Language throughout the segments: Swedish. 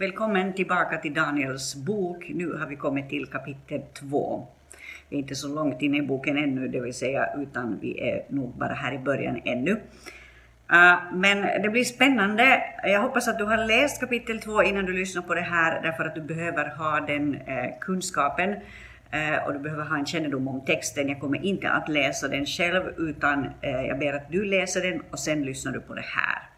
Välkommen tillbaka till Daniels bok. Nu har vi kommit till kapitel 2. Vi är inte så långt inne i boken ännu, det vill säga, utan vi är nog bara här i början ännu. Uh, men det blir spännande. Jag hoppas att du har läst kapitel 2 innan du lyssnar på det här, därför att du behöver ha den uh, kunskapen uh, och du behöver ha en kännedom om texten. Jag kommer inte att läsa den själv, utan eh, jag ber att du läser den och sen lyssnar du på det här.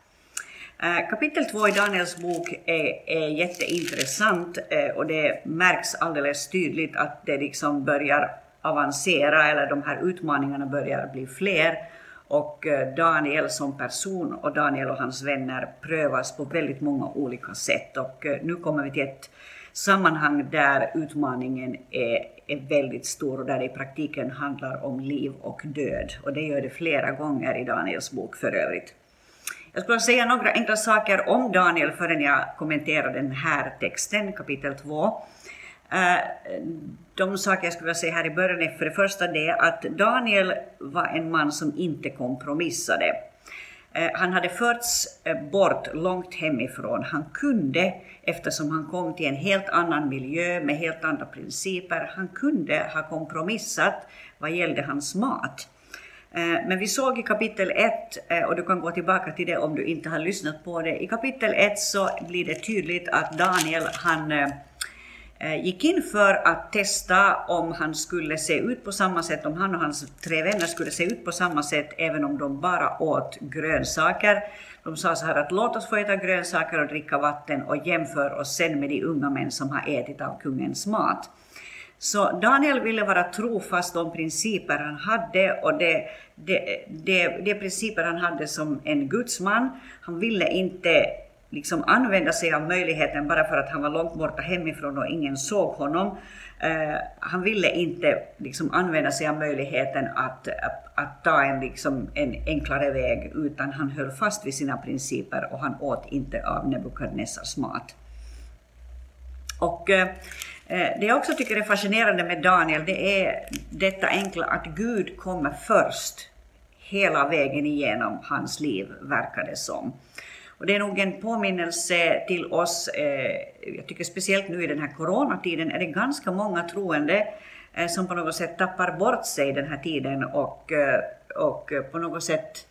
Eh, Kapitel 2 i Daniels bok är, är jätteintressant eh, och det märks alldeles tydligt att det liksom börjar avancera eller de här utmaningarna börjar bli fler. Och eh, Daniel som person och Daniel och hans vänner prövas på väldigt många olika sätt. Och nu kommer vi till ett sammanhang där utmaningen är, är väldigt stor och där det i praktiken handlar om liv och död. Och det gör det flera gånger i Daniels bok för övrigt. Jag skulle säga några enkla saker om Daniel förrän jag kommenterar den här texten, kapitel 2. Eh, de saker jag skulle vilja säga här i början är för det första det att Daniel var en man som inte kompromissade. Eh, han hade förts eh, bort långt hemifrån. Han kunde, eftersom han kom till en helt annan miljö med helt andra principer, han kunde ha kompromissat vad gällde hans mat. Eh, men vi såg i kapitel 1, eh, och du kan gå tillbaka till det om du inte har lyssnat på det. I kapitel 1 så blir det tydligt att Daniel, han eh, gick in för att testa om han skulle se ut på samma sätt, om han och hans tre vänner skulle se ut på samma sätt även om de bara åt grönsaker. De sa så här att låt oss få äta grönsaker och dricka vatten och jämför oss sen med de unga män som har ätit av kungens mat. Så Daniel ville vara trofast de principer han hade och det, det, det, de principer han hade som en gudsman. Han ville inte liksom använda sig av möjligheten bara för att han var långt borta hemifrån och ingen såg honom. Uh, han ville inte liksom använda sig av möjligheten att, att, att, ta en, liksom, en enklare väg, utan han höll fast vid sina principer och han åt inte av Nebukadnessars mat. Och uh, Eh, Eh, det jag också tycker är fascinerande med Daniel, det är detta enkla att Gud kommer först hela vägen igenom hans liv, verkar det som. Och det är nog en påminnelse till oss, eh, jag tycker speciellt nu i den här coronatiden är det ganska många troende eh, som på något sätt tappar bort sig den här tiden och, eh, och på något sätt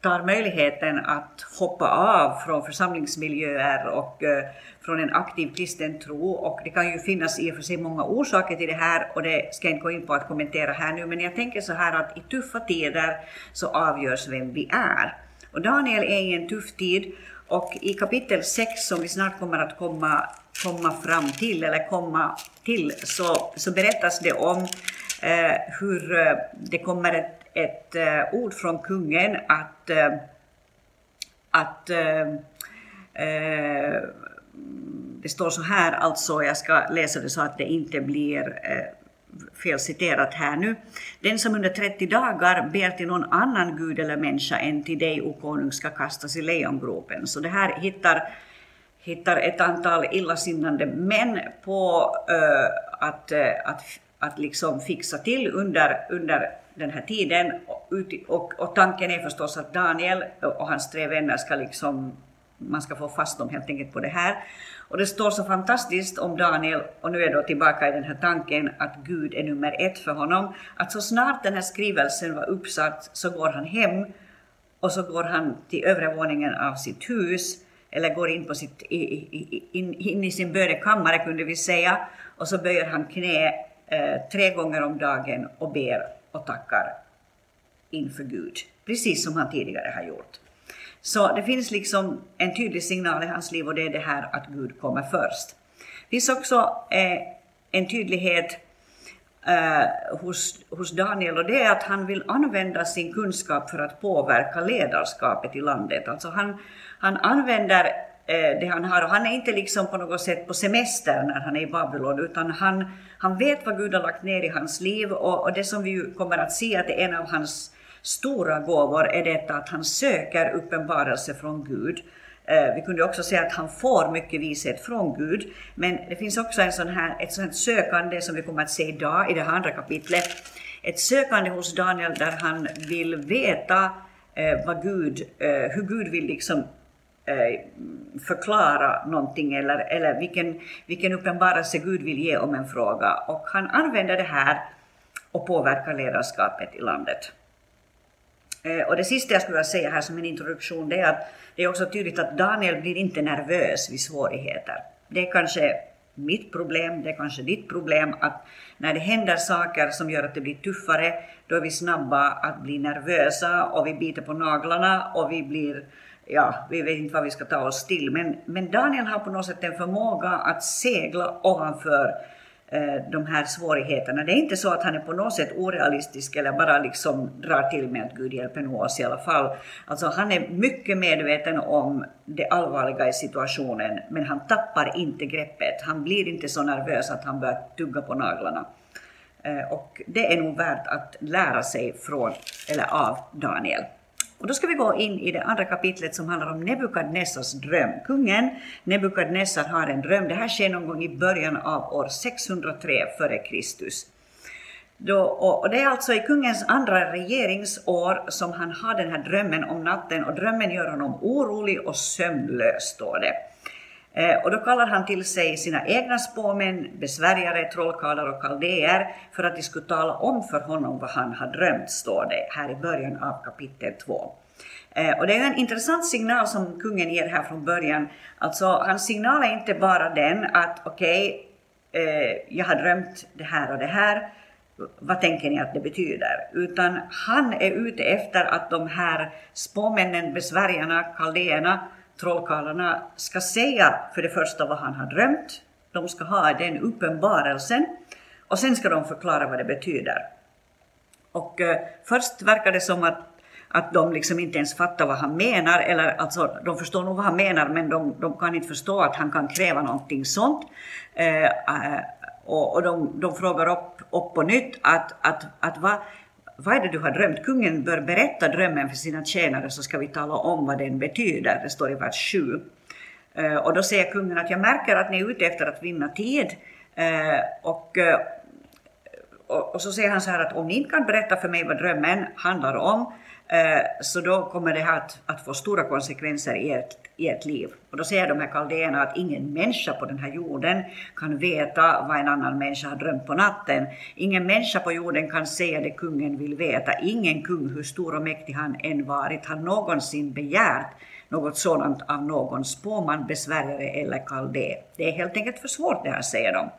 tar möjligheten att hoppa av från församlingsmiljöer och eh, från en aktiv kristen tro. Och det kan ju finnas i och för sig många orsaker till det här och det ska jag inte gå in på att kommentera här nu, men jag tänker så här att i tuffa tider så avgörs vem vi är. Och Daniel är i en tuff tid och i kapitel 6 som vi snart kommer att komma, komma fram till, eller komma till, så, så berättas det om eh, hur eh, det kommer ett ett eh, ord från kungen att, eh, att eh, det står så här, alltså jag ska läsa det så att det inte blir felciterat här nu. Den som under 30 dagar ber till någon annan gud eller människa än till dig, o konung, ska kastas i lejongropen. Så det här hittar, hittar ett antal illasinnande män på uh, att, uh, att, att liksom fixa till under, under den här tiden. Och, och, och, tanken är förstås att Daniel och hans tre vänner ska liksom, man ska få fast dem helt enkelt på det här. Och det står så fantastiskt om Daniel, och nu är jag då tillbaka i den här tanken att Gud är nummer ett för honom, att så snart den här skrivelsen var uppsatt så går han hem och så går han till övre våningen av sitt hus, eller går in, på sitt, in, in i sin bönekammare kunde vi säga, och så böjer han knä eh, tre gånger om dagen och ber och tackar inför Gud, precis som han tidigare har gjort. Så det finns liksom en tydlig signal i hans liv och det är det här att Gud kommer först. Det finns också eh, en tydlighet eh, hos, hos Daniel och det är att han vill använda sin kunskap för att påverka ledarskapet i landet. Alltså han, han använder Eh, det han har. Och han är inte liksom på något sätt på semester när han är i Babylon, utan han, han vet vad Gud har lagt ner i hans liv och, och det som vi kommer att se att det är en av hans stora gåvor är detta att han söker uppenbarelse från Gud. Eh, vi kunde också säga att han får mycket vishet från Gud, men det finns också en sån här, ett sånt sökande som vi kommer att se idag i det här andra kapitlet. Ett sökande hos Daniel där han vill veta eh, vad Gud, hur Gud vill liksom Eh, förklara någonting eller, eller vilken, vilken uppenbarelse Gud vill ge om en fråga. Och han använder det här och påverkar ledarskapet i landet. Eh, och det sista jag skulle vilja säga här som en introduktion det är att det är också tydligt att Daniel blir inte nervös vid svårigheter. Det är kanske mitt problem, det är kanske ditt problem, att när det händer saker som gör att det blir tuffare, då är vi snabba att bli nervösa och vi biter på naglarna och vi blir, ja, vi vet inte vad vi ska ta oss till. Men, men Daniel har på något sätt en förmåga att segla ovanför Eh, de här svårigheterna. Det är inte så att han är på något sätt orealistisk eller bara liksom drar till med att Gud hjälper nog oss i alla fall. Alltså han är mycket medveten om det allvarliga i situationen men han tappar inte greppet. Han blir inte så nervös att han börjar tugga på naglarna. Eh, och det är nog värt att lära sig från, eller av Daniel. Och då ska vi gå in i det andra kapitlet som handlar om Nebukadnessars dröm. Kungen Nebukadnessar har en dröm. Det här sker någon gång i början av år 603 f.Kr. Då, och det är alltså i kungens andra regeringsår som han har den här drömmen om natten och drömmen gör honom orolig och sömnlös, står det. Eh, och då kallar han till sig sina egna spåmän, besvärjare, trollkarlar och kaldéer för att de skulle tala om för honom vad han har drömt, står det här i början av kapitel 2. Eh, och det är en intressant signal som kungen ger här från början. Alltså, hans signal är inte bara den att okej, okay, eh, jag har drömt det här och det här, vad tänker ni att det betyder? Utan han är ute efter att de här spåmännen, besvärjarna, kaldéerna trollkarlarna ska säga för det första vad han har drömt, de ska ha den uppenbarelsen och sen ska de förklara vad det betyder. Och eh, först verkar det som att, att de liksom inte ens fattar vad han menar, eller alltså de förstår nog vad han menar men de, de kan inte förstå att han kan kräva någonting sånt. Eh, eh och, och de, de frågar upp, upp på nytt att, att, att vad, vad är det du har drömt? Kungen bör berätta drömmen för sina tjänare så ska vi tala om vad den betyder. Det står i vers 7. Eh, och då säger kungen att jag märker att ni är ute efter att vinna tid. Eh, och eh, och, och, så säger han så här att om ni inte kan berätta för mig vad drömmen handlar om eh, så då kommer det här att, att få stora konsekvenser i ert i ert liv. Och då säger de här kaldéerna att ingen människa på den här jorden kan veta vad en annan människa har drömt på natten. Ingen människa på jorden kan säga det kungen vill veta. Ingen kung, hur stor och mäktig han än varit, har någonsin begärt något sådant av någon spåman, besvärjare eller kaldé. Det är helt enkelt för svårt det här, säger de.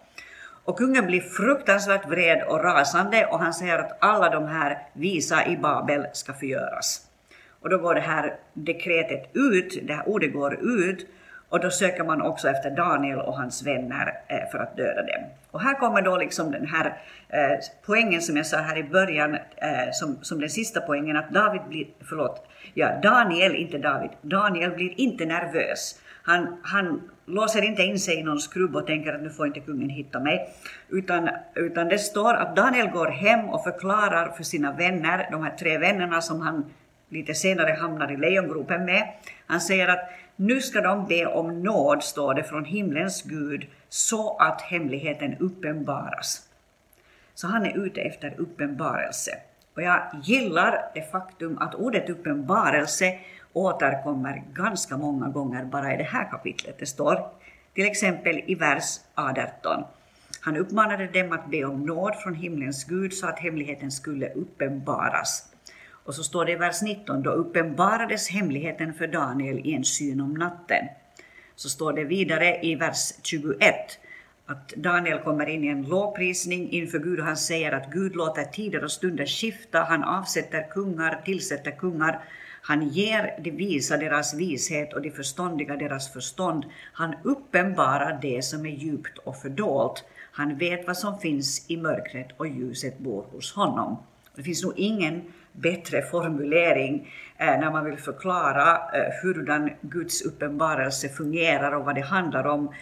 Och kungen blir fruktansvärt vred och rasande och han säger att alla de här visa i Babel ska förgöras. Och då går det här dekretet ut, det här ordet går ut och då söker man också efter Daniel och hans vänner eh, för att döda dem. Och här kommer då liksom den här eh, poängen som jag sa här i början, eh, som, som den sista poängen, att David blir, förlåt, ja, Daniel, inte David, Daniel blir inte nervös. Han, han låser inte in sig i någon skrubb och tänker att nu får inte kungen hitta mig. Utan, utan det står att Daniel går hem och förklarar för sina vänner, de här tre vännerna som han lite senare hamnar i lejongropen med. Han säger att nu ska de be om nåd, står det, från himlens Gud, så att hemligheten uppenbaras. Så han är ute efter uppenbarelse. Och jag gillar det faktum att ordet uppenbarelse återkommer ganska många gånger bara i det här kapitlet. Det står till exempel i vers 18. Han uppmanade dem att be om nåd från himlens Gud så att hemligheten skulle uppenbaras. Och så står det i vers 19, då uppenbarades hemligheten för Daniel i en syn om natten. Så står det vidare i vers 21 att Daniel kommer in i en lovprisning inför Gud och han säger att Gud låter tider och stunder skifta, han avsätter kungar, tillsätter kungar, han ger de visa deras vishet och de förståndiga deras förstånd. Han uppenbarar det som är djupt och fördolt. Han vet vad som finns i mörkret och ljuset bor hos honom. Det finns nog ingen bättre formulering eh, när man vill förklara hur hurdan Guds uppenbarelse fungerar och vad det handlar om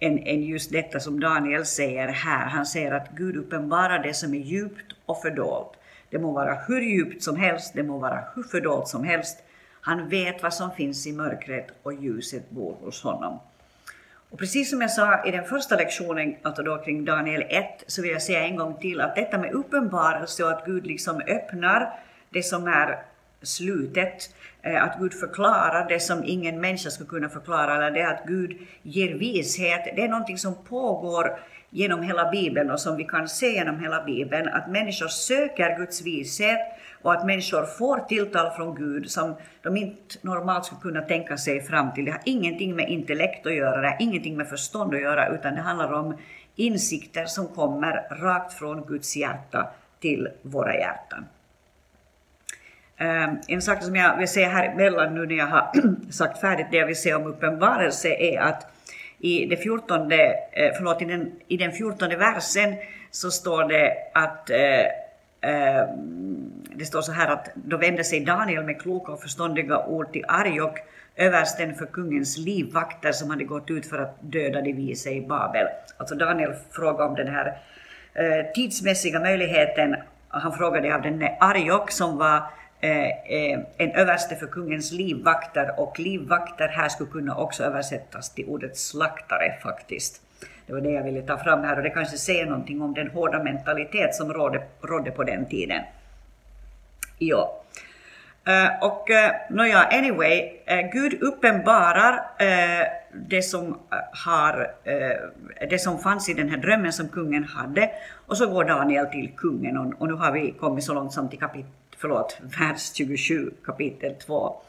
än, än just detta som Daniel säger här. Han säger att Gud uppenbarar det som är djupt och fördolt. Det må vara hur djupt som helst, det må vara hur fördolt som helst. Han vet vad som finns i mörkret och ljuset bor hos honom. Och precis som jag sa i den första lektionen, alltså då kring Daniel 1, så vill jag säga en gång till att detta med uppenbarelse och att Gud liksom öppnar det som är slutet, eh, att Gud förklarar det som ingen människa skulle kunna förklara, eller det att Gud ger vishet, det är någonting som pågår genom hela Bibeln och som vi kan se genom hela Bibeln, att människor söker Guds vishet och att människor får tilltal från Gud som de inte normalt skulle kunna tänka sig fram till. Det har ingenting med intellekt att göra, det har ingenting med förstånd att göra, utan det handlar om insikter som kommer rakt från Guds hjärta till våra hjärtan. Ehm, en sak som jag vill säga här emellan nu när jag har sagt färdigt det jag vill säga om uppenbarelse är att i, det 14, eh, förlåt, i, den, i den 14 versen så står det att eh, eh, det står så här att då vände sig Daniel med kloka och förståndiga ord till Arjok, översten för kungens livvakter som hade gått ut för att döda de vise i Babel. Alltså Daniel frågade om den här tidsmässiga möjligheten. Han frågade av den Arjok som var Eh, eh, en överste för kungens livvakter och livvakter här skulle kunna också översättas till ordet slaktare faktiskt. Det var det jag ville ta fram här och det kanske säger någonting om den hårda mentalitet som rådde, rådde på den tiden. Ja. Uh, och uh, nåja, anyway, uh, Gud uppenbarar det, som, har, det som fanns i den här drömmen som kungen hade och så går Daniel till kungen och, och nu har vi kommit så långt som till kapitel, förlåt, vers 27, kapitel 2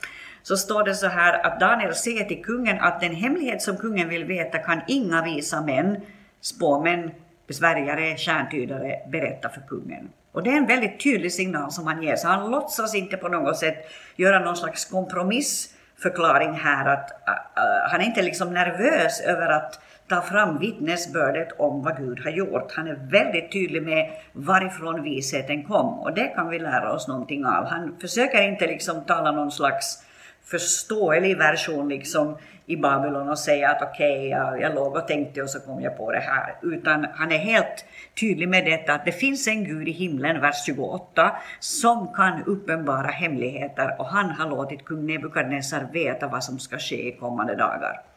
så står det så här att Daniel säger till kungen att den hemlighet som kungen vill veta kan inga visa män, spåmän, besvärjare, stjärntydare berätta för kungen. Och det är en väldigt tydlig signal som han ger, så han låtsas inte på något sätt göra någon slags kompromissförklaring här, att uh, han är inte liksom nervös över att ta fram vittnesbördet om vad Gud har gjort. Han är väldigt tydlig med varifrån visheten kom och det kan vi lära oss någonting av. Han försöker inte liksom tala någon slags förståelig version liksom i Babylon och säga att okej, okay, jag, jag låg och tänkte och så kom jag på det här. Utan han är helt tydlig med detta att det finns en Gud i himlen, vers 28, som kan uppenbara hemligheter och han har låtit kung Nebukadnessar veta vad som ska ske i kommande dagar.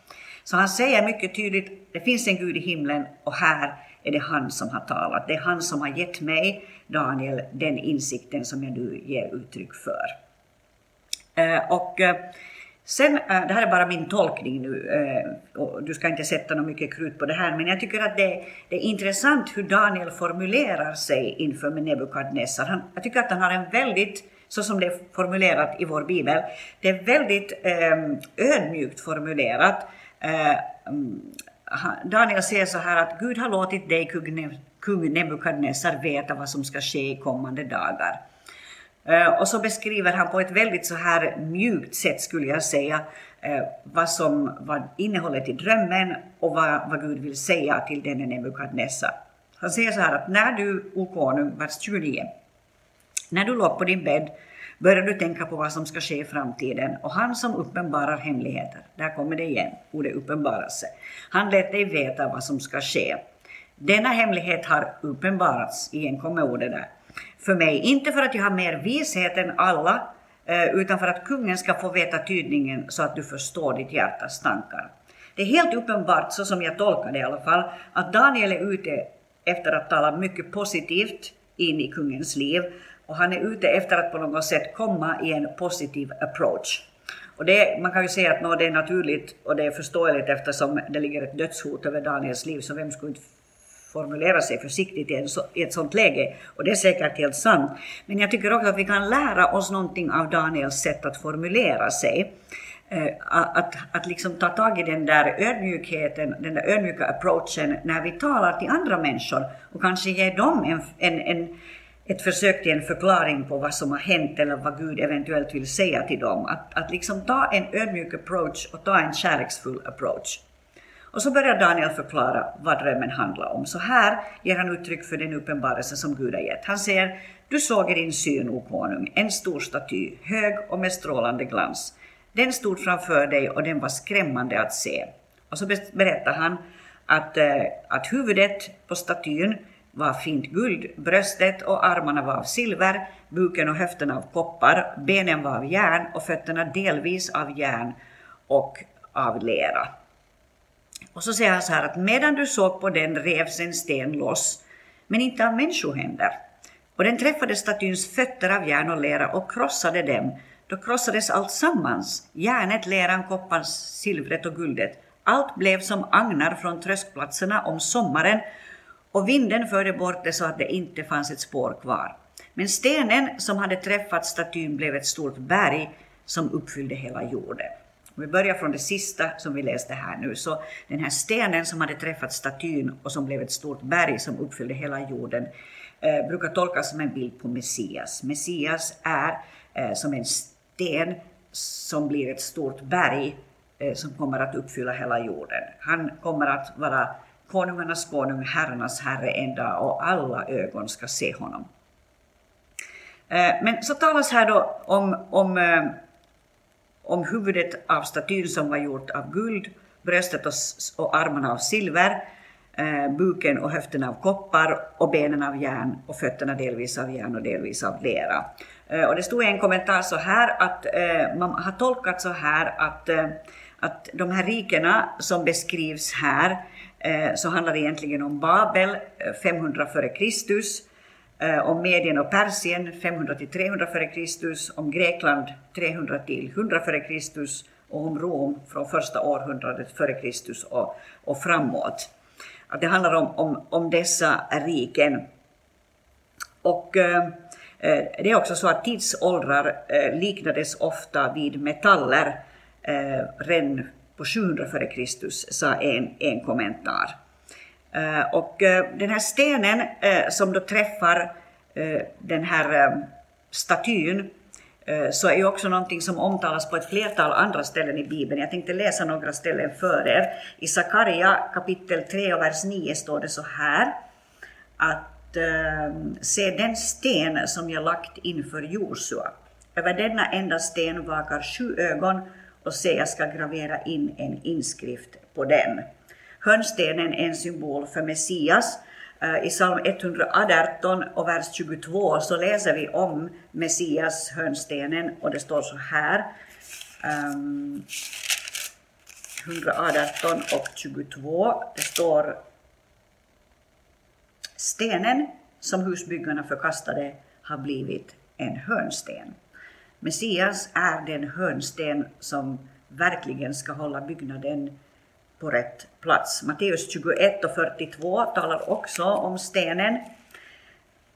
Så han säger mycket tydligt, det finns en Gud i himlen och här är det han som har talat. Det är han som har gett mig, Daniel, den insikten som jag nu ger uttryck för. Eh, och eh, sen, eh, det här är bara min tolkning nu, och du ska inte sätta något mycket krut på det här, men jag tycker att det, det är intressant hur Daniel formulerar sig inför Nebukadnessar. jag tycker att han har en väldigt så som det är formulerat i vår bibel. Det är väldigt ödmjukt formulerat. Eh, mm, Daniel säger så här att Gud har låtit dig, kung Nebukadnessar, veta vad som ska ske i kommande dagar. Eh, och så beskriver han på ett väldigt så här mjukt sätt skulle jag säga eh, vad som var innehållet i drömmen och vad, vad Gud vill säga till denne Nebukadnessar. Han säger så här att när du, o konung, vers 29, när du låg på din bädd börjar du tänka på vad som ska ske i framtiden och han som uppenbarar hemligheter, där kommer det igen, ordet uppenbarelse, han lät dig veta vad som ska ske. Denna hemlighet har uppenbarats, igen kommer ordet där, för mig. Inte för att jag har mer vishet än alla, eh, utan för att kungen ska få veta tydningen så att du förstår ditt hjärtas tankar. Det är helt uppenbart, så som jag tolkar det i alla fall, att Daniel är ute efter att tala mycket positivt in i kungens liv och han är ute efter att på något sätt komma i en positiv approach. Och det, man kan ju säga att no, det är naturligt och det är förståeligt eftersom det ligger ett dödshot över Daniels liv, så vem skulle inte formulera sig försiktigt i, en i ett sådant läge. Och det är säkert helt sant. Men jag tycker också att vi kan lära oss någonting av Daniels sätt att formulera sig. Eh, att, att liksom ta tag i den där ödmjukheten, den där ödmjuka approachen när vi talar till andra människor och kanske ge dem en, en, en, ett försök till en förklaring på vad som har hänt eller vad Gud eventuellt vill säga till dem. Att, att liksom ta en ödmjuk approach och ta en kärleksfull approach. Och så börjar Daniel förklara vad drömmen handlar om. Så här ger han uttryck för den uppenbarelse som Gud har gett. Han säger, du såg i din syn, o konung, en stor staty, hög och med strålande glans. Den stod framför dig och den var skrämmande att se. Och så berättar han att, eh, att huvudet på statyn var fint guld, bröstet och armarna var av silver, buken och höfterna av koppar, benen var av järn och fötterna delvis av järn och av lera. Och så säger han så här att medan du såg på den revs en sten loss, men inte av människohänder. Och den träffade statyns fötter av järn och lera och krossade dem. Då krossades allt sammans, järnet, leran, kopparn, silvret och guldet. Allt blev som agnar från tröskplatserna om sommaren och vinden förde bort det så att det inte fanns ett spår kvar. Men stenen som hade träffat statyn blev ett stort berg som uppfyllde hela jorden. Om vi börjar från det sista som vi läste här nu, så den här stenen som hade träffat statyn och som blev ett stort berg som uppfyllde hela jorden, eh, brukar tolkas som en bild på Messias. Messias är eh, som en sten som blir ett stort berg eh, som kommer att uppfylla hela jorden. Han kommer att vara konungarnas konung, herrarnas herre en dag och alla ögon ska se honom. Eh, men så talas här då om, om, eh, om huvudet av statyn som var gjort av guld, bröstet och, och armarna av silver, eh, buken och höfterna av koppar och benen av järn och fötterna delvis av järn och delvis av lera. Eh, och det stod i en kommentar så här att man har tolkat så här att, att de här rikena som beskrivs här Eh, så handlar det egentligen om Babel eh, 500 f.Kr eh, om Medien och Persien 500 till 300 f.Kr., om Grekland 300 till 100 f.Kr. och om Rom från första århundradet f.Kr. Och, och framåt. Att det handlar om, om, om dessa riken. Och eh, eh, det är också så att tidsåldrar eh, liknades ofta vid metaller eh, redan på 700 f.Kr. sa en, en kommentar. Eh, och eh, den här stenen eh, som då träffar den här statyn så är ju också någonting som omtalas på ett flertal andra ställen i Bibeln. Jag tänkte läsa några ställen för er. I Sakaria kapitel 3 och vers 9 står det så här att se den sten som jag lagt inför Josua. Över denna enda sten vakar sju ögon och se jag ska gravera in en inskrift på den. Hörnstenen är en symbol för Messias. Eh, I psalm 118 och vers 22 så läser vi om Messias, hörnstenen, och det står så här. Ehm, 118 och 22. Det står Stenen som husbyggarna förkastade har blivit en hörnsten. Messias är den hörnsten som verkligen ska hålla byggnaden på rätt plats. Matteus 21 och 42 talar också om stenen.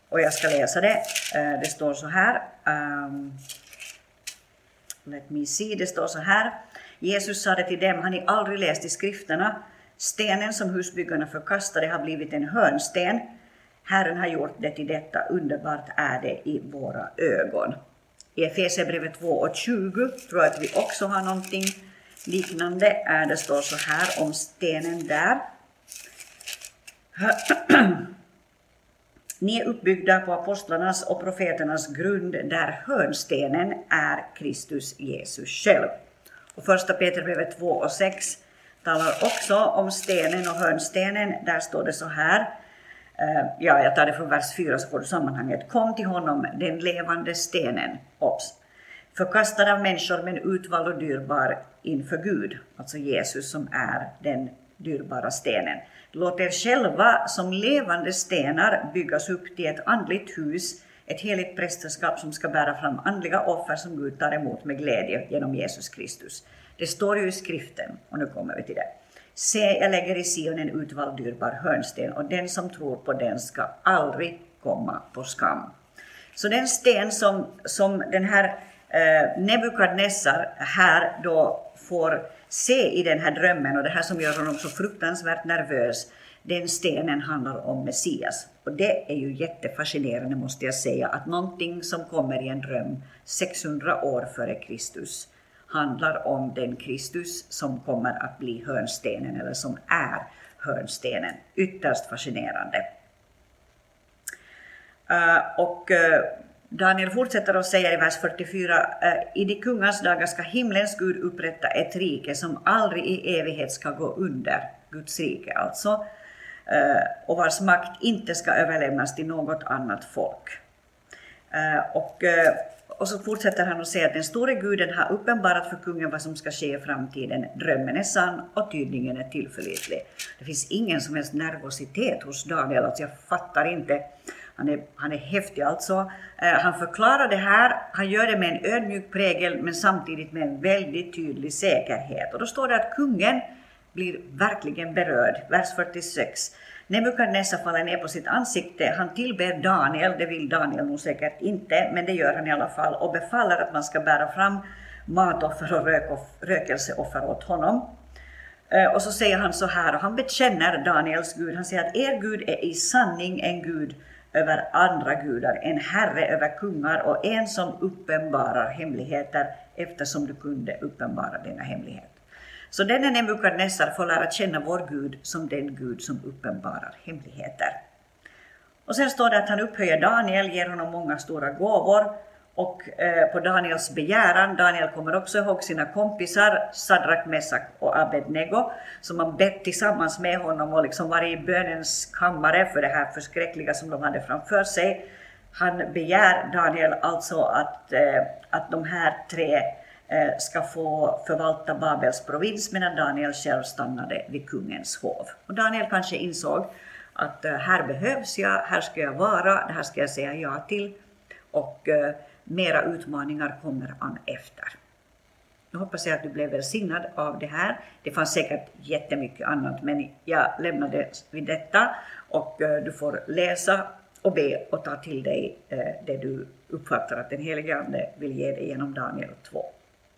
Och jag ska läsa det. Eh, det står så här. Um, let me see. Det står så här. Jesus sade till dem, har ni aldrig läst i skrifterna? Stenen som husbyggarna förkastade har blivit en hörnsten. Herren har gjort det till detta, underbart är det i våra ögon. I Efesierbrevet 2 och 20 tror jag att vi också har någonting liknande. Äh, det står så här om stenen där. Ni är uppbyggda på apostlarnas och profeternas grund där hörnstenen är Kristus Jesus själv. Och första Petrusbrevet 2 och 6 talar också om stenen och hörnstenen. Där står det så här. Eh, ja, jag tar det från vers 4 så får du sammanhanget. Kom till honom, den levande stenen. Obs! förkastad av människor men utvald och dyrbar inför Gud, alltså Jesus som är den dyrbara stenen. Låt er själva som levande stenar byggas upp till ett andligt hus, ett heligt prästerskap som ska bära fram andliga offer som Gud tar emot med glädje genom Jesus Kristus. Det står ju i skriften, och nu kommer vi till det. Se, jag lägger i Sion en utvald dyrbar hörnsten och den som tror på den ska aldrig komma på skam. Så den sten som, som den här eh, Nebukadnessar här då får se i den här drömmen och det här som gör honom så fruktansvärt nervös, den stenen handlar om Messias. Och det är ju jättefascinerande måste jag säga, att någonting som kommer i en dröm 600 år före Kristus handlar om den Kristus som kommer att bli hörnstenen, eller som är hörnstenen. Ytterst fascinerande. Eh, och eh, Daniel fortsätter och säger i vers 44, eh, i de kungars dagar ska himlens Gud upprätta ett rike som aldrig i evighet ska gå under, Guds rike alltså, och vars makt inte ska överlämnas till något annat folk. Och, och så fortsätter han och säger att den store guden har uppenbarat för kungen vad som ska ske i framtiden. Drömmen är sann och tydningen är tillförlitlig. Det finns ingen som helst nervositet hos Daniel, alltså jag fattar inte Han är, han är häftig alltså. Eh, han förklarar det här, han gör det med en ödmjuk prägel men samtidigt med en väldigt tydlig säkerhet. Och då står det att kungen blir verkligen berörd. Vers 46. Nebukadnessar faller ner på sitt ansikte, han tillber Daniel, det vill Daniel nog säkert inte, men det gör han i alla fall, och befaller att man ska bära fram matoffer och rökelseoffer åt honom. Eh, och så säger han så här, och han bekänner Daniels Gud, han säger att er Gud är i sanning en Gud över andra gudar, en herre över kungar och en som uppenbarar hemligheter eftersom du kunde uppenbara dina hemligheter. Så denne Nebukadnessar får lära känna vår Gud som den Gud som uppenbarar hemligheter. Och sen står det att han upphöjer Daniel, ger honom många stora gåvor och eh, på Daniels begäran, Daniel kommer också ihåg sina kompisar Sadrak, Mesak och Abednego som har bett tillsammans med honom och liksom varit i bönens kammare för det här förskräckliga som de hade framför sig. Han begär Daniel alltså att, eh, att de här tre Eh, ska få förvalta Babels provins medan Daniel själv stannade vid kungens hov. Och Daniel kanske insåg att eh, här behövs jag, här ska jag vara, det här ska jag säga ja till. Och eh, mera utmaningar kommer an efter. Nu hoppas jag att du blev välsignad av det här. Det fanns säkert jättemycket annat, men jag lämnar det vid detta och du får läsa och be och ta till dig det du uppfattar att den helige Ande vill ge dig genom Daniel 2.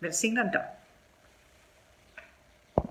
Välsignad dag!